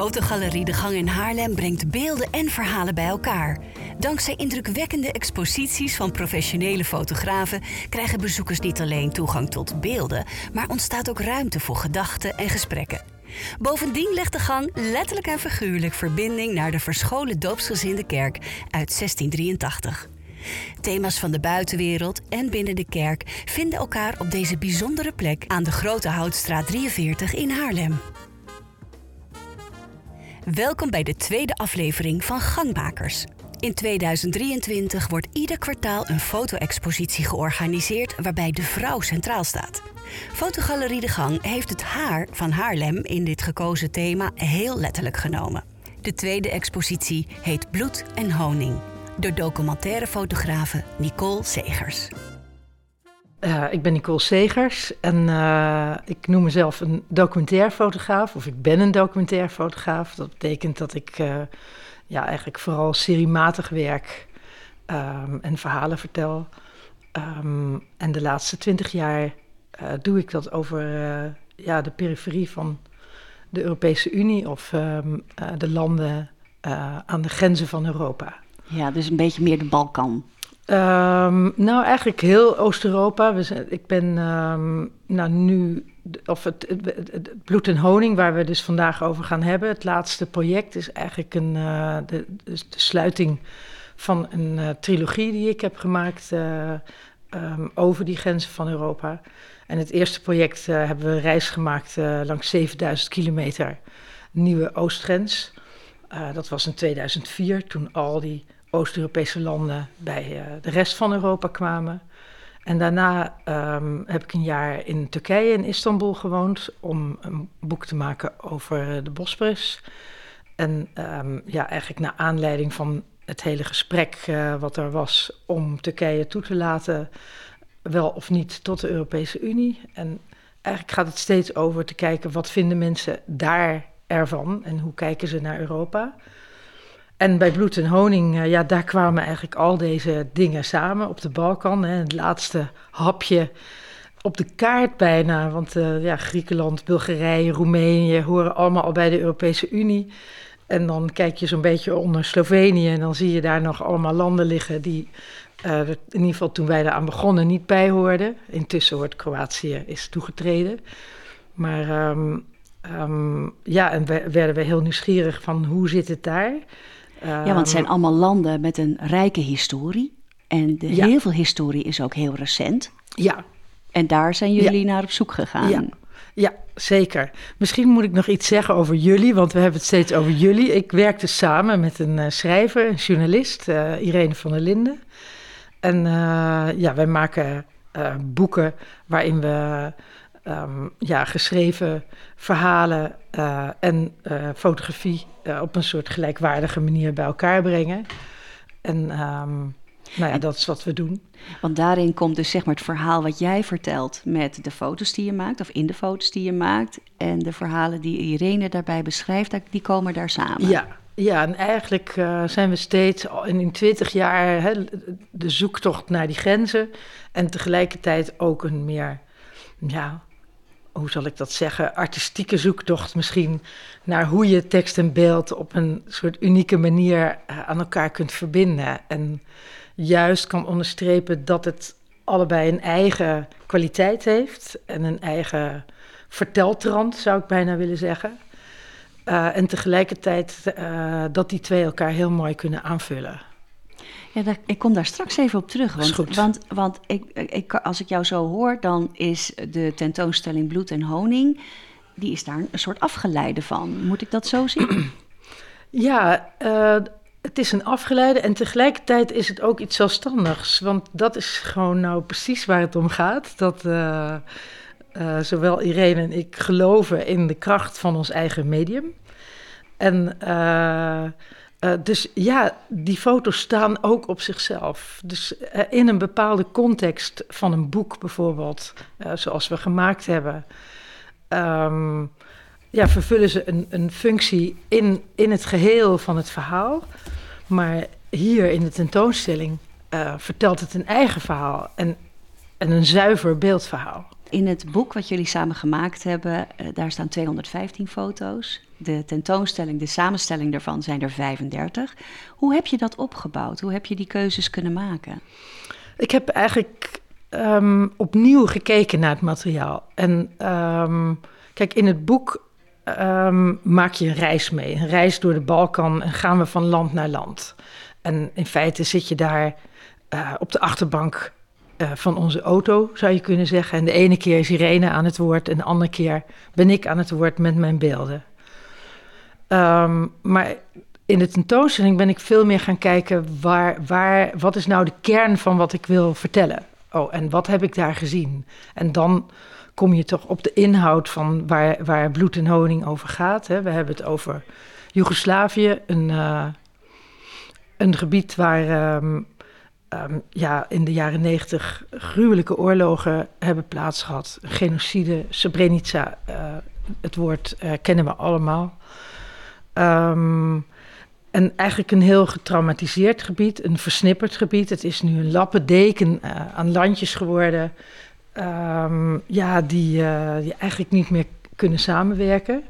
Fotogalerie De Gang in Haarlem brengt beelden en verhalen bij elkaar. Dankzij indrukwekkende exposities van professionele fotografen krijgen bezoekers niet alleen toegang tot beelden, maar ontstaat ook ruimte voor gedachten en gesprekken. Bovendien legt de gang letterlijk en figuurlijk verbinding naar de verscholen doopsgezinde kerk uit 1683. Thema's van de buitenwereld en binnen de kerk vinden elkaar op deze bijzondere plek aan de Grote Houtstraat 43 in Haarlem. Welkom bij de tweede aflevering van Gangmakers. In 2023 wordt ieder kwartaal een foto-expositie georganiseerd waarbij de vrouw centraal staat. Fotogalerie De Gang heeft het haar van Haarlem in dit gekozen thema heel letterlijk genomen. De tweede expositie heet Bloed en Honing door documentaire fotografe Nicole Segers. Uh, ik ben Nicole Segers en uh, ik noem mezelf een documentairfotograaf, of ik ben een documentairfotograaf. Dat betekent dat ik uh, ja, eigenlijk vooral seriematig werk um, en verhalen vertel. Um, en de laatste twintig jaar doe ik dat over ja, de periferie van de Europese Unie of um, de landen aan de grenzen van Europa. Ja, dus een beetje meer de Balkan. Um, nou, eigenlijk heel Oost-Europa. Ik ben um, nou, nu, of het, het, bloed en honing, waar we dus vandaag over gaan hebben. Het laatste project is eigenlijk een, uh, de, de, sluiting van een uh, trilogie die ik heb gemaakt uh, um, over die grenzen van Europa. En het eerste project hebben we een reis gemaakt langs 7000 kilometer nieuwe oostgrens. dat was in 2004, toen al die Oost-Europese landen bij uh, de rest van Europa kwamen. En daarna um, heb ik een jaar in Turkije, in Istanbul gewoond, om een boek te maken over de Bosporus. En um, ja, eigenlijk naar aanleiding van het hele gesprek uh, wat er was om Turkije toe te laten, wel of niet tot de Europese Unie. En eigenlijk gaat het steeds over te kijken wat vinden mensen daar ervan en hoe kijken ze naar Europa. En bij Bloed en Honing, uh, ja, daar kwamen eigenlijk al deze dingen samen op de Balkan. Hè, het laatste hapje op de kaart bijna. Want uh, ja, Griekenland, Bulgarije, Roemenië horen allemaal al bij de Europese Unie. En dan kijk je zo'n beetje onder Slovenië en dan zie je daar nog allemaal landen liggen die uh, in ieder geval toen wij eraan begonnen niet bij hoorden. Intussen wordt Kroatië is toegetreden. Maar um, um, ja, en we, werden we heel nieuwsgierig van hoe zit het daar? Ja, want het zijn allemaal landen met een rijke historie. En de, Ja. heel veel historie is ook heel recent. Ja, En daar zijn jullie naar op zoek gegaan. Ja. Ja, zeker. Misschien moet ik nog iets zeggen over jullie, want we hebben het steeds over jullie. Ik werkte samen met een eh, schrijver, een journalist, eh, Irene van der Linden. En eh, ja, wij maken eh, boeken waarin we ehm, ja, geschreven verhalen eh, en eh, fotografie eh, op een soort gelijkwaardige manier bij elkaar brengen. En ehm, nou ja, dat is wat we doen. Want daarin komt dus zeg maar het verhaal wat jij vertelt met de foto's die je maakt, of in de foto's die je maakt. En de verhalen die Irene daarbij beschrijft, die komen daar samen. Ja, ja en eigenlijk zijn we steeds in, in 20 jaar hè, de zoektocht naar die grenzen. En tegelijkertijd ook een meer, ja, hoe zal ik dat zeggen, artistieke zoektocht misschien naar hoe je tekst en beeld op een soort unieke manier eh, aan elkaar kunt verbinden. En juist kan onderstrepen dat het allebei een eigen kwaliteit heeft en een eigen verteltrand, zou ik bijna willen zeggen. Uh, en tegelijkertijd uh, dat die twee elkaar heel mooi kunnen aanvullen. Ja, ik kom daar straks even op terug. Want, goed. want, want ik, ik, als ik jou zo hoor, dan is de tentoonstelling Bloed en Honing, die is daar een soort afgeleide van. Moet ik dat zo zien? Ja, uh, het is een afgeleide en tegelijkertijd is het ook iets zelfstandigs. Want dat is gewoon nou precies waar het om gaat. Dat uh, uh, zowel Irene en ik geloven in de kracht van ons eigen medium. En uh, dus ja, die foto's staan ook op zichzelf. Dus in een bepaalde context van een boek bijvoorbeeld, zoals we gemaakt hebben... Um, ja, vervullen ze een, een functie in, in het geheel van het verhaal. Maar hier in de tentoonstelling vertelt het een eigen verhaal en, en een zuiver beeldverhaal. In het boek wat jullie samen gemaakt hebben, uh, daar staan 215 foto's. De tentoonstelling, de samenstelling daarvan zijn er 35. Hoe heb je dat opgebouwd? Hoe heb je die keuzes kunnen maken? Ik heb eigenlijk um, opnieuw gekeken naar het materiaal. En um, kijk, in het boek um, maak je een reis mee. Een reis door de Balkan en gaan we van land naar land. En in feite zit je daar uh, op de achterbank uh, van onze auto, zou je kunnen zeggen. En de ene keer is Irene aan het woord en de andere keer ben ik aan het woord met mijn beelden. Um, maar in de tentoonstelling ben ik veel meer gaan kijken waar, waar, wat is nou de kern van wat ik wil vertellen. Oh, en wat heb ik daar gezien? En dan kom je toch op de inhoud van waar, waar bloed en honing over gaat. Hè. We hebben het over Joegoslavië, een, uh, een gebied waar um, um, ja, in de jaren negentig gruwelijke oorlogen hebben plaatsgehad. Genocide, Srebrenica, uh, het woord uh, kennen we allemaal. Um, en eigenlijk een heel getraumatiseerd gebied, een versnipperd gebied. Het is nu een lappendeken uh, aan landjes geworden. Um, ja, die, die eigenlijk niet meer kunnen samenwerken.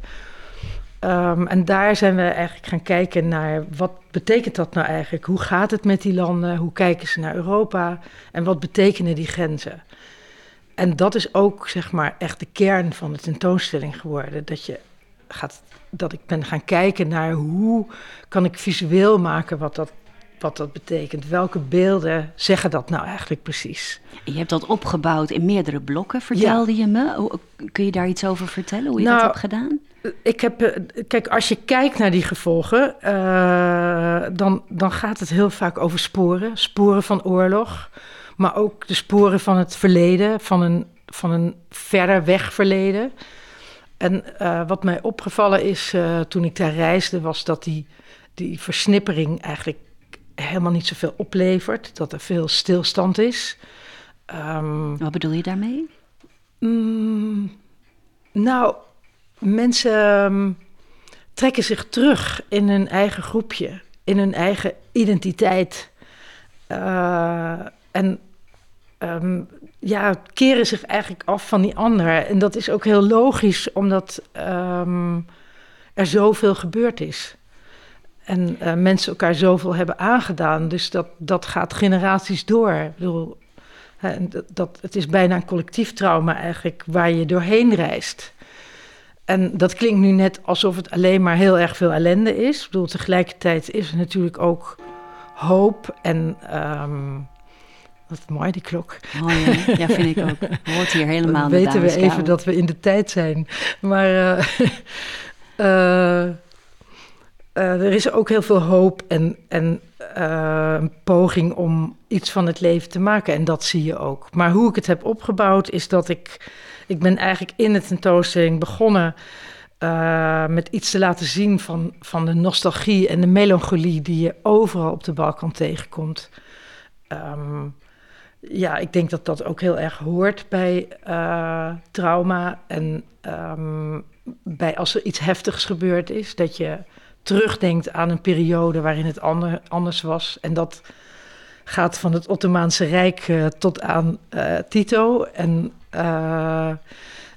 Um, en daar zijn we eigenlijk gaan kijken naar wat betekent dat nou eigenlijk? Hoe gaat het met die landen? Hoe kijken ze naar Europa? En wat betekenen die grenzen? En dat is ook zeg maar echt de kern van de tentoonstelling geworden. Dat je gaat, dat ik ben gaan kijken naar hoe kan ik visueel maken wat dat, wat dat betekent. Welke beelden zeggen dat nou eigenlijk precies? Je hebt dat opgebouwd in meerdere blokken, vertelde ja. je me. Kun je daar iets over vertellen, hoe je nou, dat hebt gedaan? Ik heb, kijk, als je kijkt naar die gevolgen, uh, dan, dan gaat het heel vaak over sporen. Sporen van oorlog, maar ook de sporen van het verleden, van een, van een verder weg verleden. En uh, wat mij opgevallen is uh, toen ik daar reisde, was dat die, die versnippering eigenlijk helemaal niet zoveel oplevert. Dat er veel stilstand is. Um, wat bedoel je daarmee? Mm, nou, mensen um, trekken zich terug in hun eigen groepje, in hun eigen identiteit. Uh, en um, ja, keren zich eigenlijk af van die anderen. En dat is ook heel logisch, omdat um, er zoveel gebeurd is. En uh, mensen elkaar zoveel hebben aangedaan. Dus dat, dat gaat generaties door. Ik bedoel, hè, dat, het is bijna een collectief trauma eigenlijk waar je doorheen reist. En dat klinkt nu net alsof het alleen maar heel erg veel ellende is. Ik bedoel, tegelijkertijd is er natuurlijk ook hoop en um, wat mooi, die klok. Mooi? Ja, vind ik ook. Hoort hier helemaal Dan weten we even dat we in de tijd zijn. Maar uh, uh, uh, er is ook heel veel hoop en, en een poging om iets van het leven te maken. En dat zie je ook. Maar hoe ik het heb opgebouwd is dat ik... Ik ben eigenlijk in de tentoonstelling begonnen... met iets te laten zien van, van de nostalgie en de melancholie... die je overal op de Balkan tegenkomt... Um, ja, ik denk dat dat ook heel erg hoort bij trauma. En um, bij als er iets heftigs gebeurd is, dat je terugdenkt aan een periode waarin het ander, anders was. En dat gaat van het Ottomaanse Rijk uh, tot aan uh, Tito. En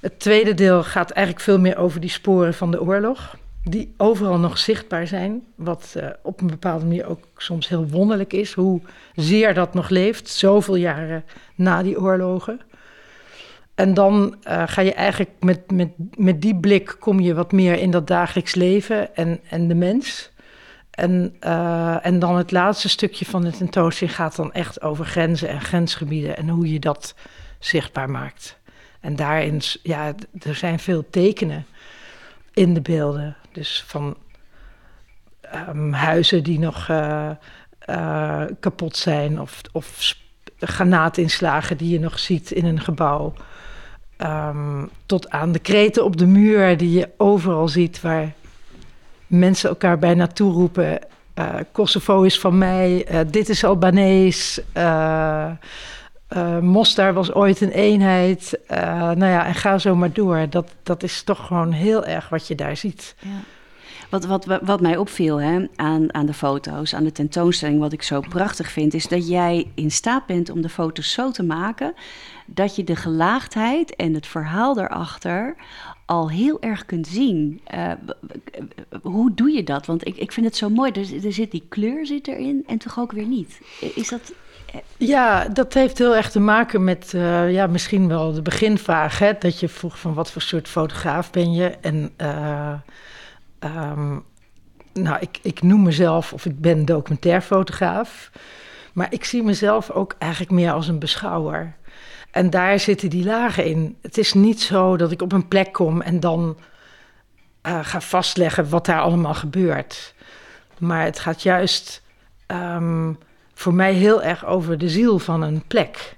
het tweede deel gaat eigenlijk veel meer over die sporen van de oorlog die overal nog zichtbaar zijn. Wat op een bepaalde manier ook soms heel wonderlijk is, hoe zeer dat nog leeft, zoveel jaren na die oorlogen. En dan uh, ga je eigenlijk met, met, met die blik kom je wat meer in dat dagelijks leven en, en de mens. En, uh, en dan het laatste stukje van de tentoonstelling gaat dan echt over grenzen en grensgebieden en hoe je dat zichtbaar maakt. En daarin, ja, er zijn veel tekenen in de beelden. Dus van um, huizen die nog uh, kapot zijn of, of granaatinslagen die je nog ziet in een gebouw. Um, tot aan de kreten op de muur die je overal ziet waar mensen elkaar bijna toeroepen. Uh, Kosovo is van mij, dit is Albanees. Uh, Mostar was ooit een eenheid. Nou ja, en ga zo maar door. Dat, dat is toch gewoon heel erg wat je daar ziet. Ja. Wat, wat, wat mij opviel hè, aan, aan de foto's, aan de tentoonstelling, wat ik zo prachtig vind, is dat jij in staat bent om de foto's zo te maken dat je de gelaagdheid en het verhaal daarachter al heel erg kunt zien. Uh, hoe doe je dat? Want ik, ik vind het zo mooi. Er, zit die kleur zit erin en toch ook weer niet. Is dat. Ja, dat heeft heel erg te maken met uh, ja, misschien wel de beginvraag. Dat je vroeg van wat voor soort fotograaf ben je? En um, nou, ik, ik noem mezelf, of ik ben documentairfotograaf. Maar ik zie mezelf ook eigenlijk meer als een beschouwer. En daar zitten die lagen in. Het is niet zo dat ik op een plek kom en dan uh, ga vastleggen wat daar allemaal gebeurt. Maar het gaat juist um, voor mij heel erg over de ziel van een plek.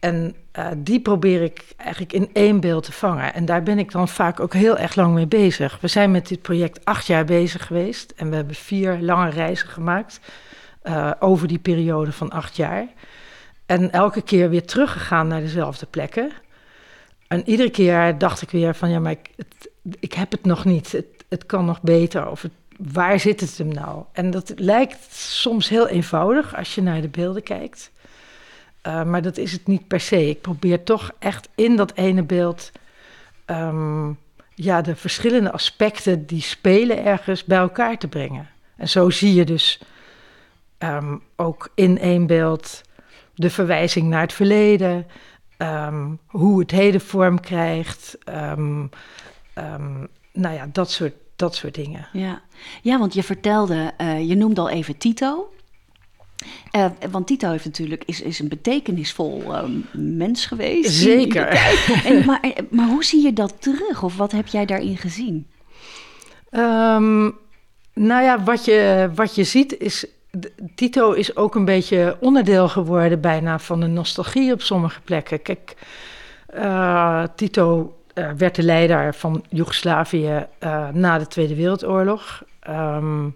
En uh, die probeer ik eigenlijk in één beeld te vangen. En daar ben ik dan vaak ook heel erg lang mee bezig. We zijn met dit project acht jaar bezig geweest. En we hebben vier lange reizen gemaakt uh, over die periode van acht jaar. En elke keer weer teruggegaan naar dezelfde plekken. En iedere keer dacht ik weer van ja, maar ik, ik heb het nog niet. Het, het kan nog beter. Of waar zit het hem nou? En dat lijkt soms heel eenvoudig als je naar de beelden kijkt. Uh, maar dat is het niet per se. Ik probeer toch echt in dat ene beeld um, ja, de verschillende aspecten die spelen ergens bij elkaar te brengen. En zo zie je dus um, ook in één beeld de verwijzing naar het verleden, um, hoe het heden vorm krijgt. nou ja, dat soort, dat soort dingen. Ja. ja, want je vertelde, uh, je noemde al even Tito. Uh, want Tito heeft natuurlijk, is, is een betekenisvol uh, mens geweest. Zeker. En, maar, eh, maar hoe zie je dat terug? Of wat heb jij daarin gezien? Um, nou ja, wat je, wat je ziet is... Tito is ook een beetje onderdeel geworden bijna van de nostalgie op sommige plekken. Kijk, uh, Tito werd de leider van Joegoslavië na de Tweede Wereldoorlog. Um,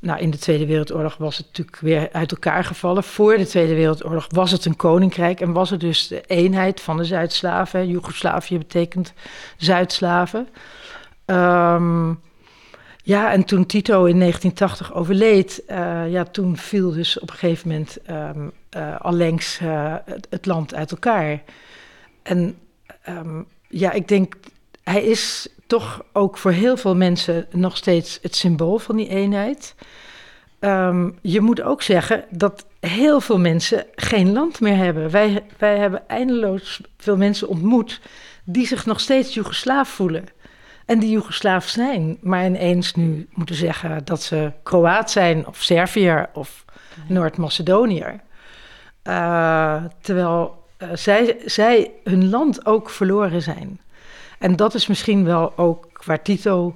nou, in de Tweede Wereldoorlog was het natuurlijk weer uit elkaar gevallen. Voor de Tweede Wereldoorlog was het een koninkrijk en was het dus de eenheid van de Zuid-Slaven. Joegoslavië betekent Zuid-Slaven. Um, ja, en toen Tito in 1980 overleed, uh, ja, toen viel dus op een gegeven moment um, uh, allengs uh, het, het, land uit elkaar. En um, ja, ik denk, hij is toch ook voor heel veel mensen nog steeds het symbool van die eenheid. Um, je moet ook zeggen dat heel veel mensen geen land meer hebben. Wij, wij hebben eindeloos veel mensen ontmoet die zich nog steeds Joegoslaaf voelen. En die Joegoslaaf zijn, maar ineens nu moeten zeggen dat ze Kroaat zijn of Serviër of Noord-Macedoniër. Uh, terwijl uh, zij, zij hun land ook verloren zijn. En dat is misschien wel ook waar Tito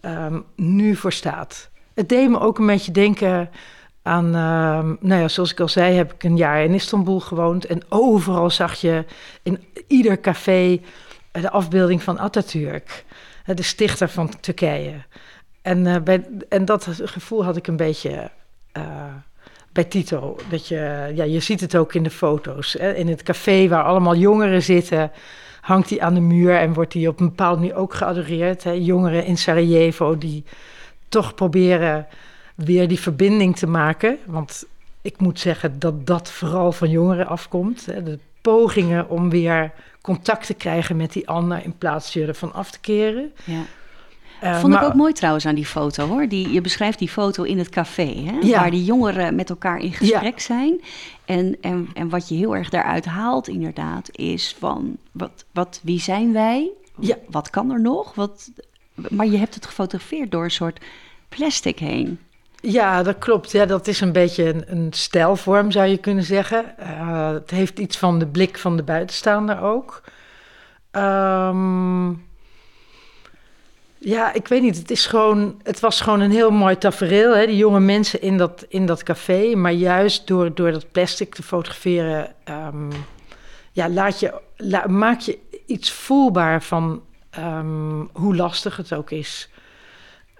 um, nu voor staat. Het deed me ook een beetje denken aan, um, nou ja, zoals ik al zei, heb ik een jaar in Istanbul gewoond. En overal zag je in ieder café de afbeelding van Atatürk, de stichter van Turkije. En, uh, bij, en dat gevoel had ik een beetje uh, bij Tito. Dat je, ja, je ziet het ook in de foto's. Hè? In het café waar allemaal jongeren zitten hangt hij aan de muur en wordt hij op een bepaalde manier ook geadoreerd. Hè? Jongeren in Sarajevo die toch proberen weer die verbinding te maken. Want ik moet zeggen dat dat vooral van jongeren afkomt. Hè? De pogingen om weer contact te krijgen met die ander in plaats van af te keren. Ja. Uh, Vond maar, ik ook mooi trouwens aan die foto hoor. Die, je beschrijft die foto in het café, hè? Ja. waar die jongeren met elkaar in gesprek ja. zijn. En, en, en wat je heel erg daaruit haalt, inderdaad, is van wat, wat, wie zijn wij? Ja. Wat kan er nog? Wat, maar je hebt het gefotografeerd door een soort plastic heen. Ja, dat klopt. Ja, dat is een beetje een, een stijlvorm, zou je kunnen zeggen. Uh, het heeft iets van de blik van de buitenstaander ook. Um, ja, ik weet niet. Het, is gewoon, het was gewoon een heel mooi tafereel. Hè? Die jonge mensen in dat, in dat café. Maar juist door, door dat plastic te fotograferen... Um, ja, laat je, maak je iets voelbaar van um, hoe lastig het ook is.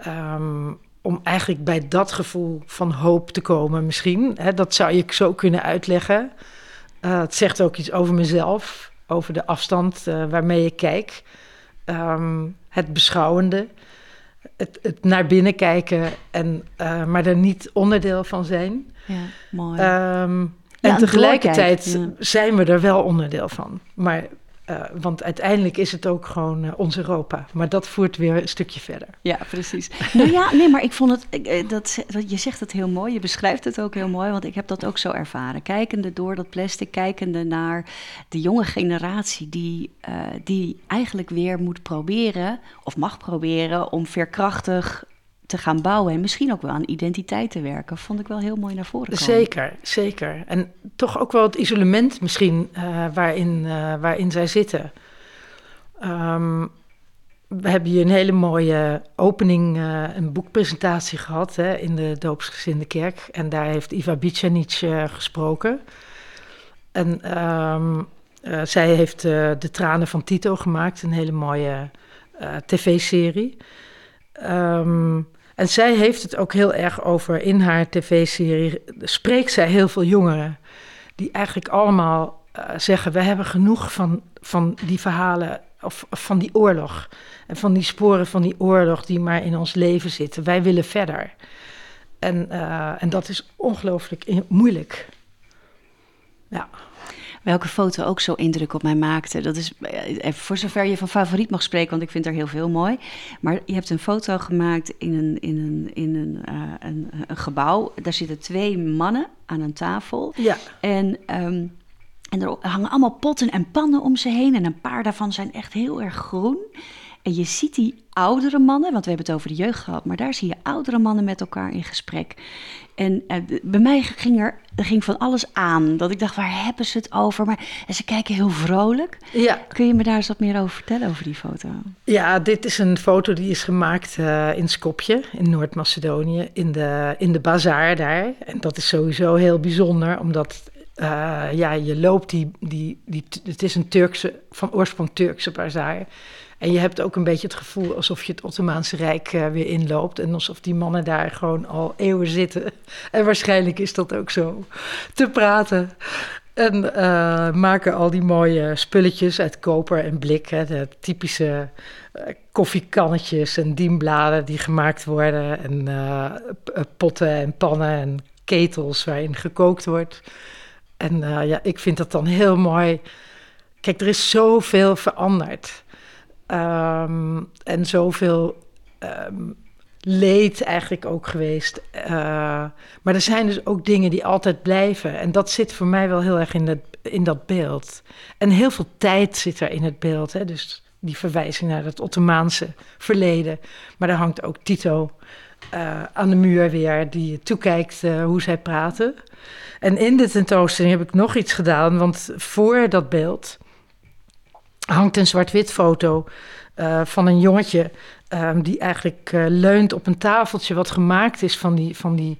Um, om eigenlijk bij dat gevoel van hoop te komen misschien. Hè? Dat zou je zo kunnen uitleggen. Uh, het zegt ook iets over mezelf. Over de afstand uh, waarmee ik kijk... Um, het beschouwende. het, het naar binnen kijken, en, uh, maar er niet onderdeel van zijn. Ja, mooi. Um, en tegelijkertijd zijn we er wel onderdeel van. Maar uh, want uiteindelijk is het ook gewoon uh, ons Europa. Maar dat voert weer een stukje verder. Ja, precies. nou ja, nee, maar ik vond het. Dat, dat, je zegt het heel mooi. Je beschrijft het ook heel mooi. Want ik heb dat ook zo ervaren. Kijkende door dat plastic, kijkende naar de jonge generatie. die, die eigenlijk weer moet proberen. of mag proberen. om veerkrachtig te gaan bouwen en misschien ook wel aan identiteit te werken, vond ik wel heel mooi naar voren komen. Zeker, zeker. En toch ook wel het isolement misschien uh, waarin, uh, waarin zij zitten. Um, we hebben hier een hele mooie opening, uh, een boekpresentatie gehad hè, in de Doopsgezinde Kerk. En daar heeft Iva Bicanic gesproken. En um, zij heeft De Tranen van Tito gemaakt, een hele mooie tv-serie. Um, en zij heeft het ook heel erg over in haar tv-serie. Spreekt zij heel veel jongeren die eigenlijk allemaal uh, zeggen: We hebben genoeg van, van die verhalen of, van die oorlog. En van die sporen van die oorlog die maar in ons leven zitten. Wij willen verder. En, uh, en dat is ongelooflijk moeilijk. Ja. Welke foto ook zo indruk op mij maakte. Dat is eh, voor zover je van favoriet mag spreken, want ik vind er heel veel mooi. Maar je hebt een foto gemaakt in een, in een, in een, uh, een, een, gebouw. Daar zitten twee mannen aan een tafel. Ja. En, um, en er hangen allemaal potten en pannen om ze heen. En een paar daarvan zijn echt heel erg groen. En je ziet die oudere mannen, want we hebben het over de jeugd gehad, maar daar zie je oudere mannen met elkaar in gesprek. En uh, bij mij ging er, ging van alles aan. Dat ik dacht, waar hebben ze het over? Maar en ze kijken heel vrolijk. Ja. Kun je me daar eens wat meer over vertellen, over die foto? Ja, dit is een foto die is gemaakt uh, in Skopje, in Noord-Macedonië, in de, in de bazaar daar. En dat is sowieso heel bijzonder, omdat uh, ja, je loopt die, die, die... Het is een Turkse, van oorsprong Turkse bazaar. En je hebt ook een beetje het gevoel alsof je het Ottomaanse Rijk uh, weer inloopt. En alsof die mannen daar gewoon al eeuwen zitten. En waarschijnlijk is dat ook zo. Te praten. En uh, maken al die mooie spulletjes uit koper en blik. De typische uh, koffiekannetjes en dienbladen die gemaakt worden. En potten en pannen en ketels waarin gekookt wordt. En ja, ik vind dat dan heel mooi. Kijk, er is zoveel veranderd. Um, en zoveel um, leed eigenlijk ook geweest. Uh, maar er zijn dus ook dingen die altijd blijven. En dat zit voor mij wel heel erg in, dat in dat beeld. En heel veel tijd zit er in het beeld. Hè? Dus die verwijzing naar het Ottomaanse verleden. Maar daar hangt ook Tito uh, aan de muur weer, die toekijkt uh, hoe zij praten. En in de tentoonstelling heb ik nog iets gedaan, want voor dat beeld hangt een zwart-wit foto uh, van een jongetje um, die eigenlijk uh, leunt op een tafeltje wat gemaakt is van die, van die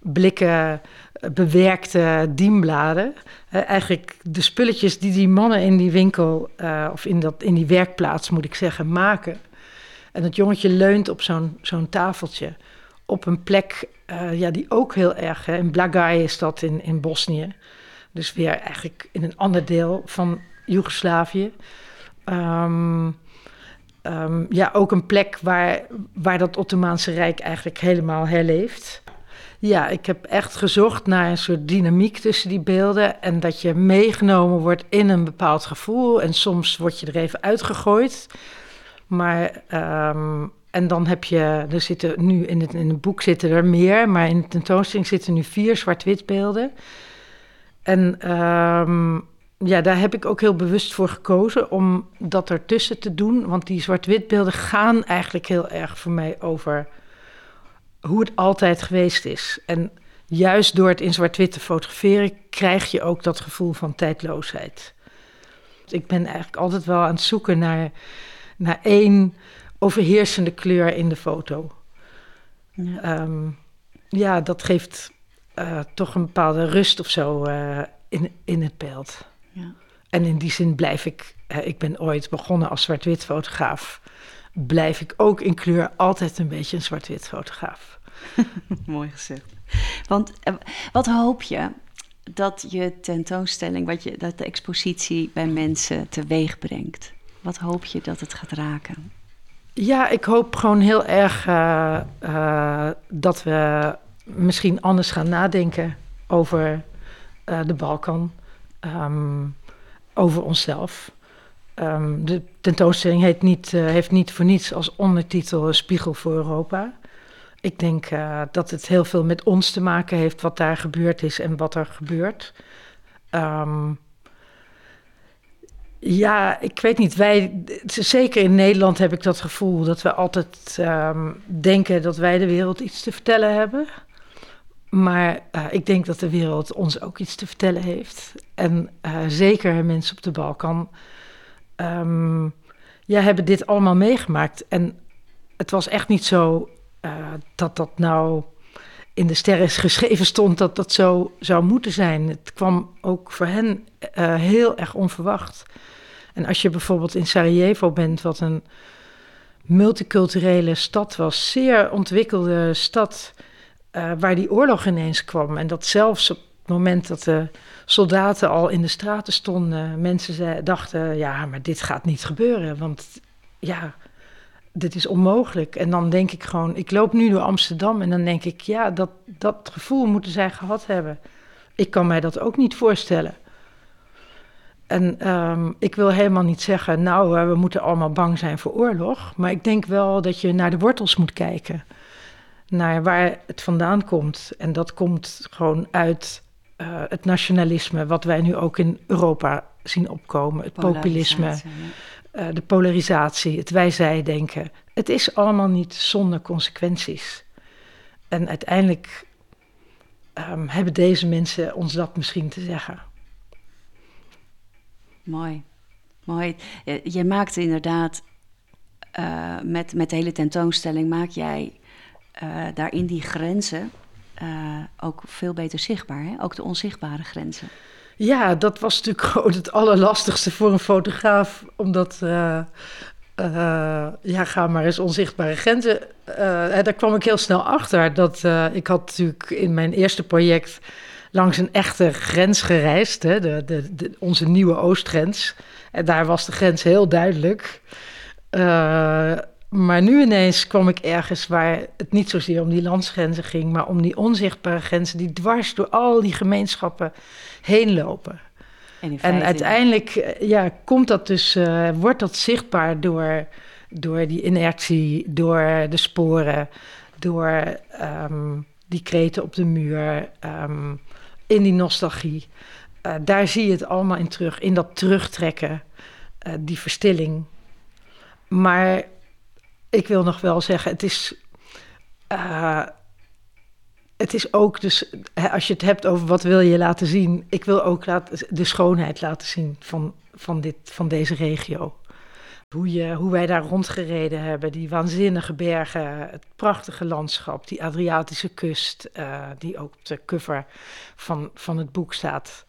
blikken uh, bewerkte dienbladen. eigenlijk de spulletjes die die mannen in die winkel of in, dat, in die werkplaats moet ik zeggen maken. En het jongetje leunt op zo'n zo'n tafeltje op een plek ja, die ook heel erg, hè, in Blagaj is dat in, in Bosnië. Dus weer eigenlijk in een ander deel van Joegoslavië. Um, um, ja, ook een plek waar, waar dat Ottomaanse Rijk eigenlijk helemaal herleeft. Ja, ik heb echt gezocht naar een soort dynamiek tussen die beelden. En dat je meegenomen wordt in een bepaald gevoel. En soms word je er even uitgegooid. Maar, um, en dan heb je, er zitten nu in het, in het boek zitten er meer. Maar in de tentoonstelling zitten nu vier zwart-wit beelden. En ja, daar heb ik ook heel bewust voor gekozen om dat ertussen te doen. Want die zwart-wit beelden gaan eigenlijk heel erg voor mij over hoe het altijd geweest is. En juist door het in zwart-wit te fotograferen, krijg je ook dat gevoel van tijdloosheid. Ik ben eigenlijk altijd wel aan het zoeken naar, naar één overheersende kleur in de foto. Ja, um, ja dat geeft uh, toch een bepaalde rust of zo uh, in, in het beeld. Ja. En in die zin blijf ik, ik ben ooit begonnen als zwart-wit fotograaf, blijf ik ook in kleur altijd een beetje een zwart-wit fotograaf. Mooi gezegd. Want eh, wat hoop je dat je tentoonstelling, wat je, dat de expositie bij mensen teweeg brengt? Wat hoop je dat het gaat raken? Ja, ik hoop gewoon heel erg uh, uh, dat we misschien anders gaan nadenken over uh, de Balkan, um, over onszelf. Um, de tentoonstelling heet niet, heeft niet voor niets als ondertitel Spiegel voor Europa. Ik denk dat het heel veel met ons te maken heeft wat daar gebeurd is en wat er gebeurt. Um, ja, ik weet niet. Wij, zeker in Nederland heb ik dat gevoel dat we altijd denken dat wij de wereld iets te vertellen hebben. Maar uh, ik denk dat de wereld ons ook iets te vertellen heeft. En uh, zeker mensen op de Balkan um, ja, hebben dit allemaal meegemaakt. En het was echt niet zo uh, dat dat nou in de sterren geschreven stond dat dat zo zou moeten zijn. Het kwam ook voor hen heel erg onverwacht. En als je bijvoorbeeld in Sarajevo bent, wat een multiculturele stad was, zeer ontwikkelde stad, uh, waar die oorlog ineens kwam. En dat zelfs op het moment dat de soldaten al in de straten stonden, mensen dachten: ja, maar dit gaat niet gebeuren, want ja, dit is onmogelijk. En dan denk ik gewoon: ik loop nu door Amsterdam en dan denk ik: ja, dat, dat gevoel moeten zij gehad hebben. Ik kan mij dat ook niet voorstellen. En um, ik wil helemaal niet zeggen, nou, uh, we moeten allemaal bang zijn voor oorlog. Maar ik denk wel dat je naar de wortels moet kijken. Naar waar het vandaan komt. En dat komt gewoon uit uh, het nationalisme, wat wij nu ook in Europa zien opkomen. Het populisme, uh, de polarisatie, het wij-zij-denken. Het is allemaal niet zonder consequenties. En uiteindelijk um, hebben deze mensen ons dat misschien te zeggen. Mooi, mooi. Je maakt inderdaad uh, met, met de hele tentoonstelling maak jij uh, daarin die grenzen uh, ook veel beter zichtbaar, hè? ook de onzichtbare grenzen. Ja, dat was natuurlijk gewoon het allerlastigste voor een fotograaf, omdat ja, ga maar eens onzichtbare grenzen. daar kwam ik heel snel achter. Dat ik had natuurlijk in mijn eerste project langs een echte grens gereisd, hè, de, de, onze nieuwe oostgrens. En daar was de grens heel duidelijk. Maar nu ineens kwam ik ergens waar het niet zozeer om die landsgrenzen ging, maar om die onzichtbare grenzen die dwars door al die gemeenschappen heen lopen. En, en uiteindelijk eh, ja, komt dat dus, uh, wordt dat zichtbaar door, door die inertie, door de sporen, door um, die kreten op de muur. Um, in die nostalgie. Uh, daar zie je het allemaal in terug, in dat terugtrekken, uh, die verstilling. Maar ik wil nog wel zeggen, het is. Uh, het is ook dus, als je het hebt over wat wil je laten zien, ik wil ook de schoonheid laten zien van, van, dit, van deze regio. Hoe, je, hoe wij daar rondgereden hebben, die waanzinnige bergen, het prachtige landschap, die Adriatische kust, uh, die ook op de cover van, van het boek staat.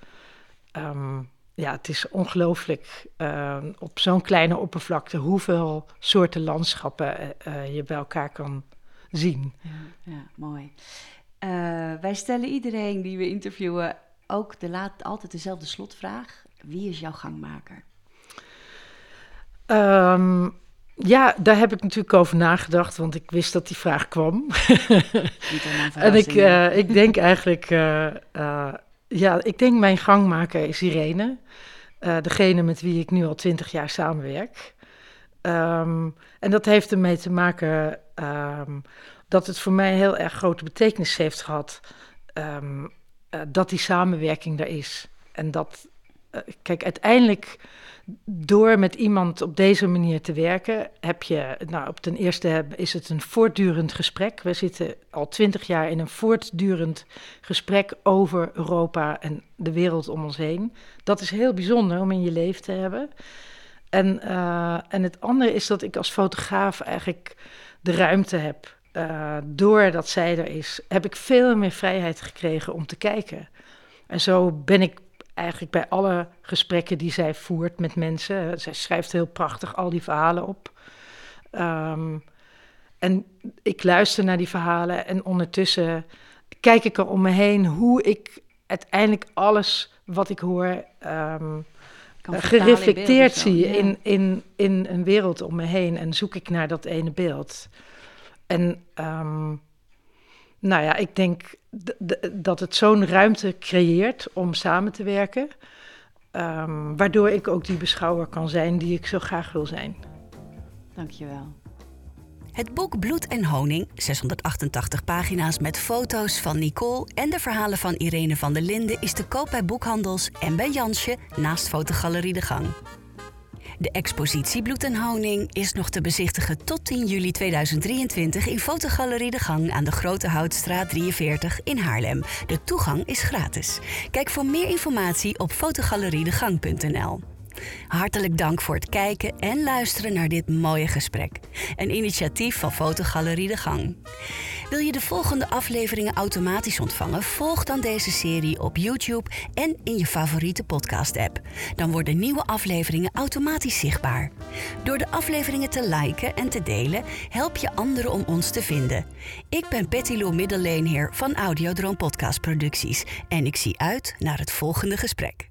Um, ja, het is ongelooflijk uh, op zo'n kleine oppervlakte hoeveel soorten landschappen uh, je bij elkaar kan zien. Ja, ja mooi. wij stellen iedereen die we interviewen ook de laat, altijd dezelfde slotvraag. Wie is jouw gangmaker? Um, ja, daar heb ik natuurlijk over nagedacht, want ik wist dat die vraag kwam. en ik, ik denk eigenlijk, ja, ik denk mijn gangmaker is Irene. degene met wie ik nu al twintig jaar samenwerk. Um, en dat heeft ermee te maken um, dat het voor mij heel erg grote betekenis heeft gehad dat die samenwerking er is. En dat, kijk, uiteindelijk door met iemand op deze manier te werken, heb je, nou, op ten eerste is het een voortdurend gesprek. We zitten al twintig jaar in een voortdurend gesprek over Europa en de wereld om ons heen. Dat is heel bijzonder om in je leven te hebben. En, uh, en het andere is dat ik als fotograaf eigenlijk de ruimte heb. Uh, doordat zij er is, heb ik veel meer vrijheid gekregen om te kijken. En zo ben ik eigenlijk bij alle gesprekken die zij voert met mensen. Zij schrijft heel prachtig al die verhalen op. Um, en ik luister naar die verhalen en ondertussen kijk ik er om me heen hoe ik uiteindelijk alles wat ik hoor um, in gereflecteerd zie ja. in, in, in een wereld om me heen en zoek ik naar dat ene beeld. En ehm, nou ja, ik denk dat het zo'n ruimte creëert om samen te werken, ehm, waardoor ik ook die beschouwer kan zijn die ik zo graag wil zijn. Dankjewel. Het boek Bloed en Honing, 688 pagina's met foto's van Nicole en de verhalen van Irene van der Linden, is te koop bij boekhandels en bij Jansje naast Fotogalerie De Gang. De expositie Bloed en Honing is nog te bezichtigen tot 10 juli 2023 in Fotogalerie De Gang aan de Grote Houtstraat 43 in Haarlem. De toegang is gratis. Kijk voor meer informatie op fotogaleriedegang.nl. Hartelijk dank voor het kijken en luisteren naar dit mooie gesprek. Een initiatief van Fotogalerie De Gang. Wil je de volgende afleveringen automatisch ontvangen? Volg dan deze serie op YouTube en in je favoriete podcast-app. Dan worden nieuwe afleveringen automatisch zichtbaar. Door de afleveringen te liken en te delen, help je anderen om ons te vinden. Ik ben Betty Lou Middelleenheer van Audiodroom Podcast Producties en ik zie uit naar het volgende gesprek.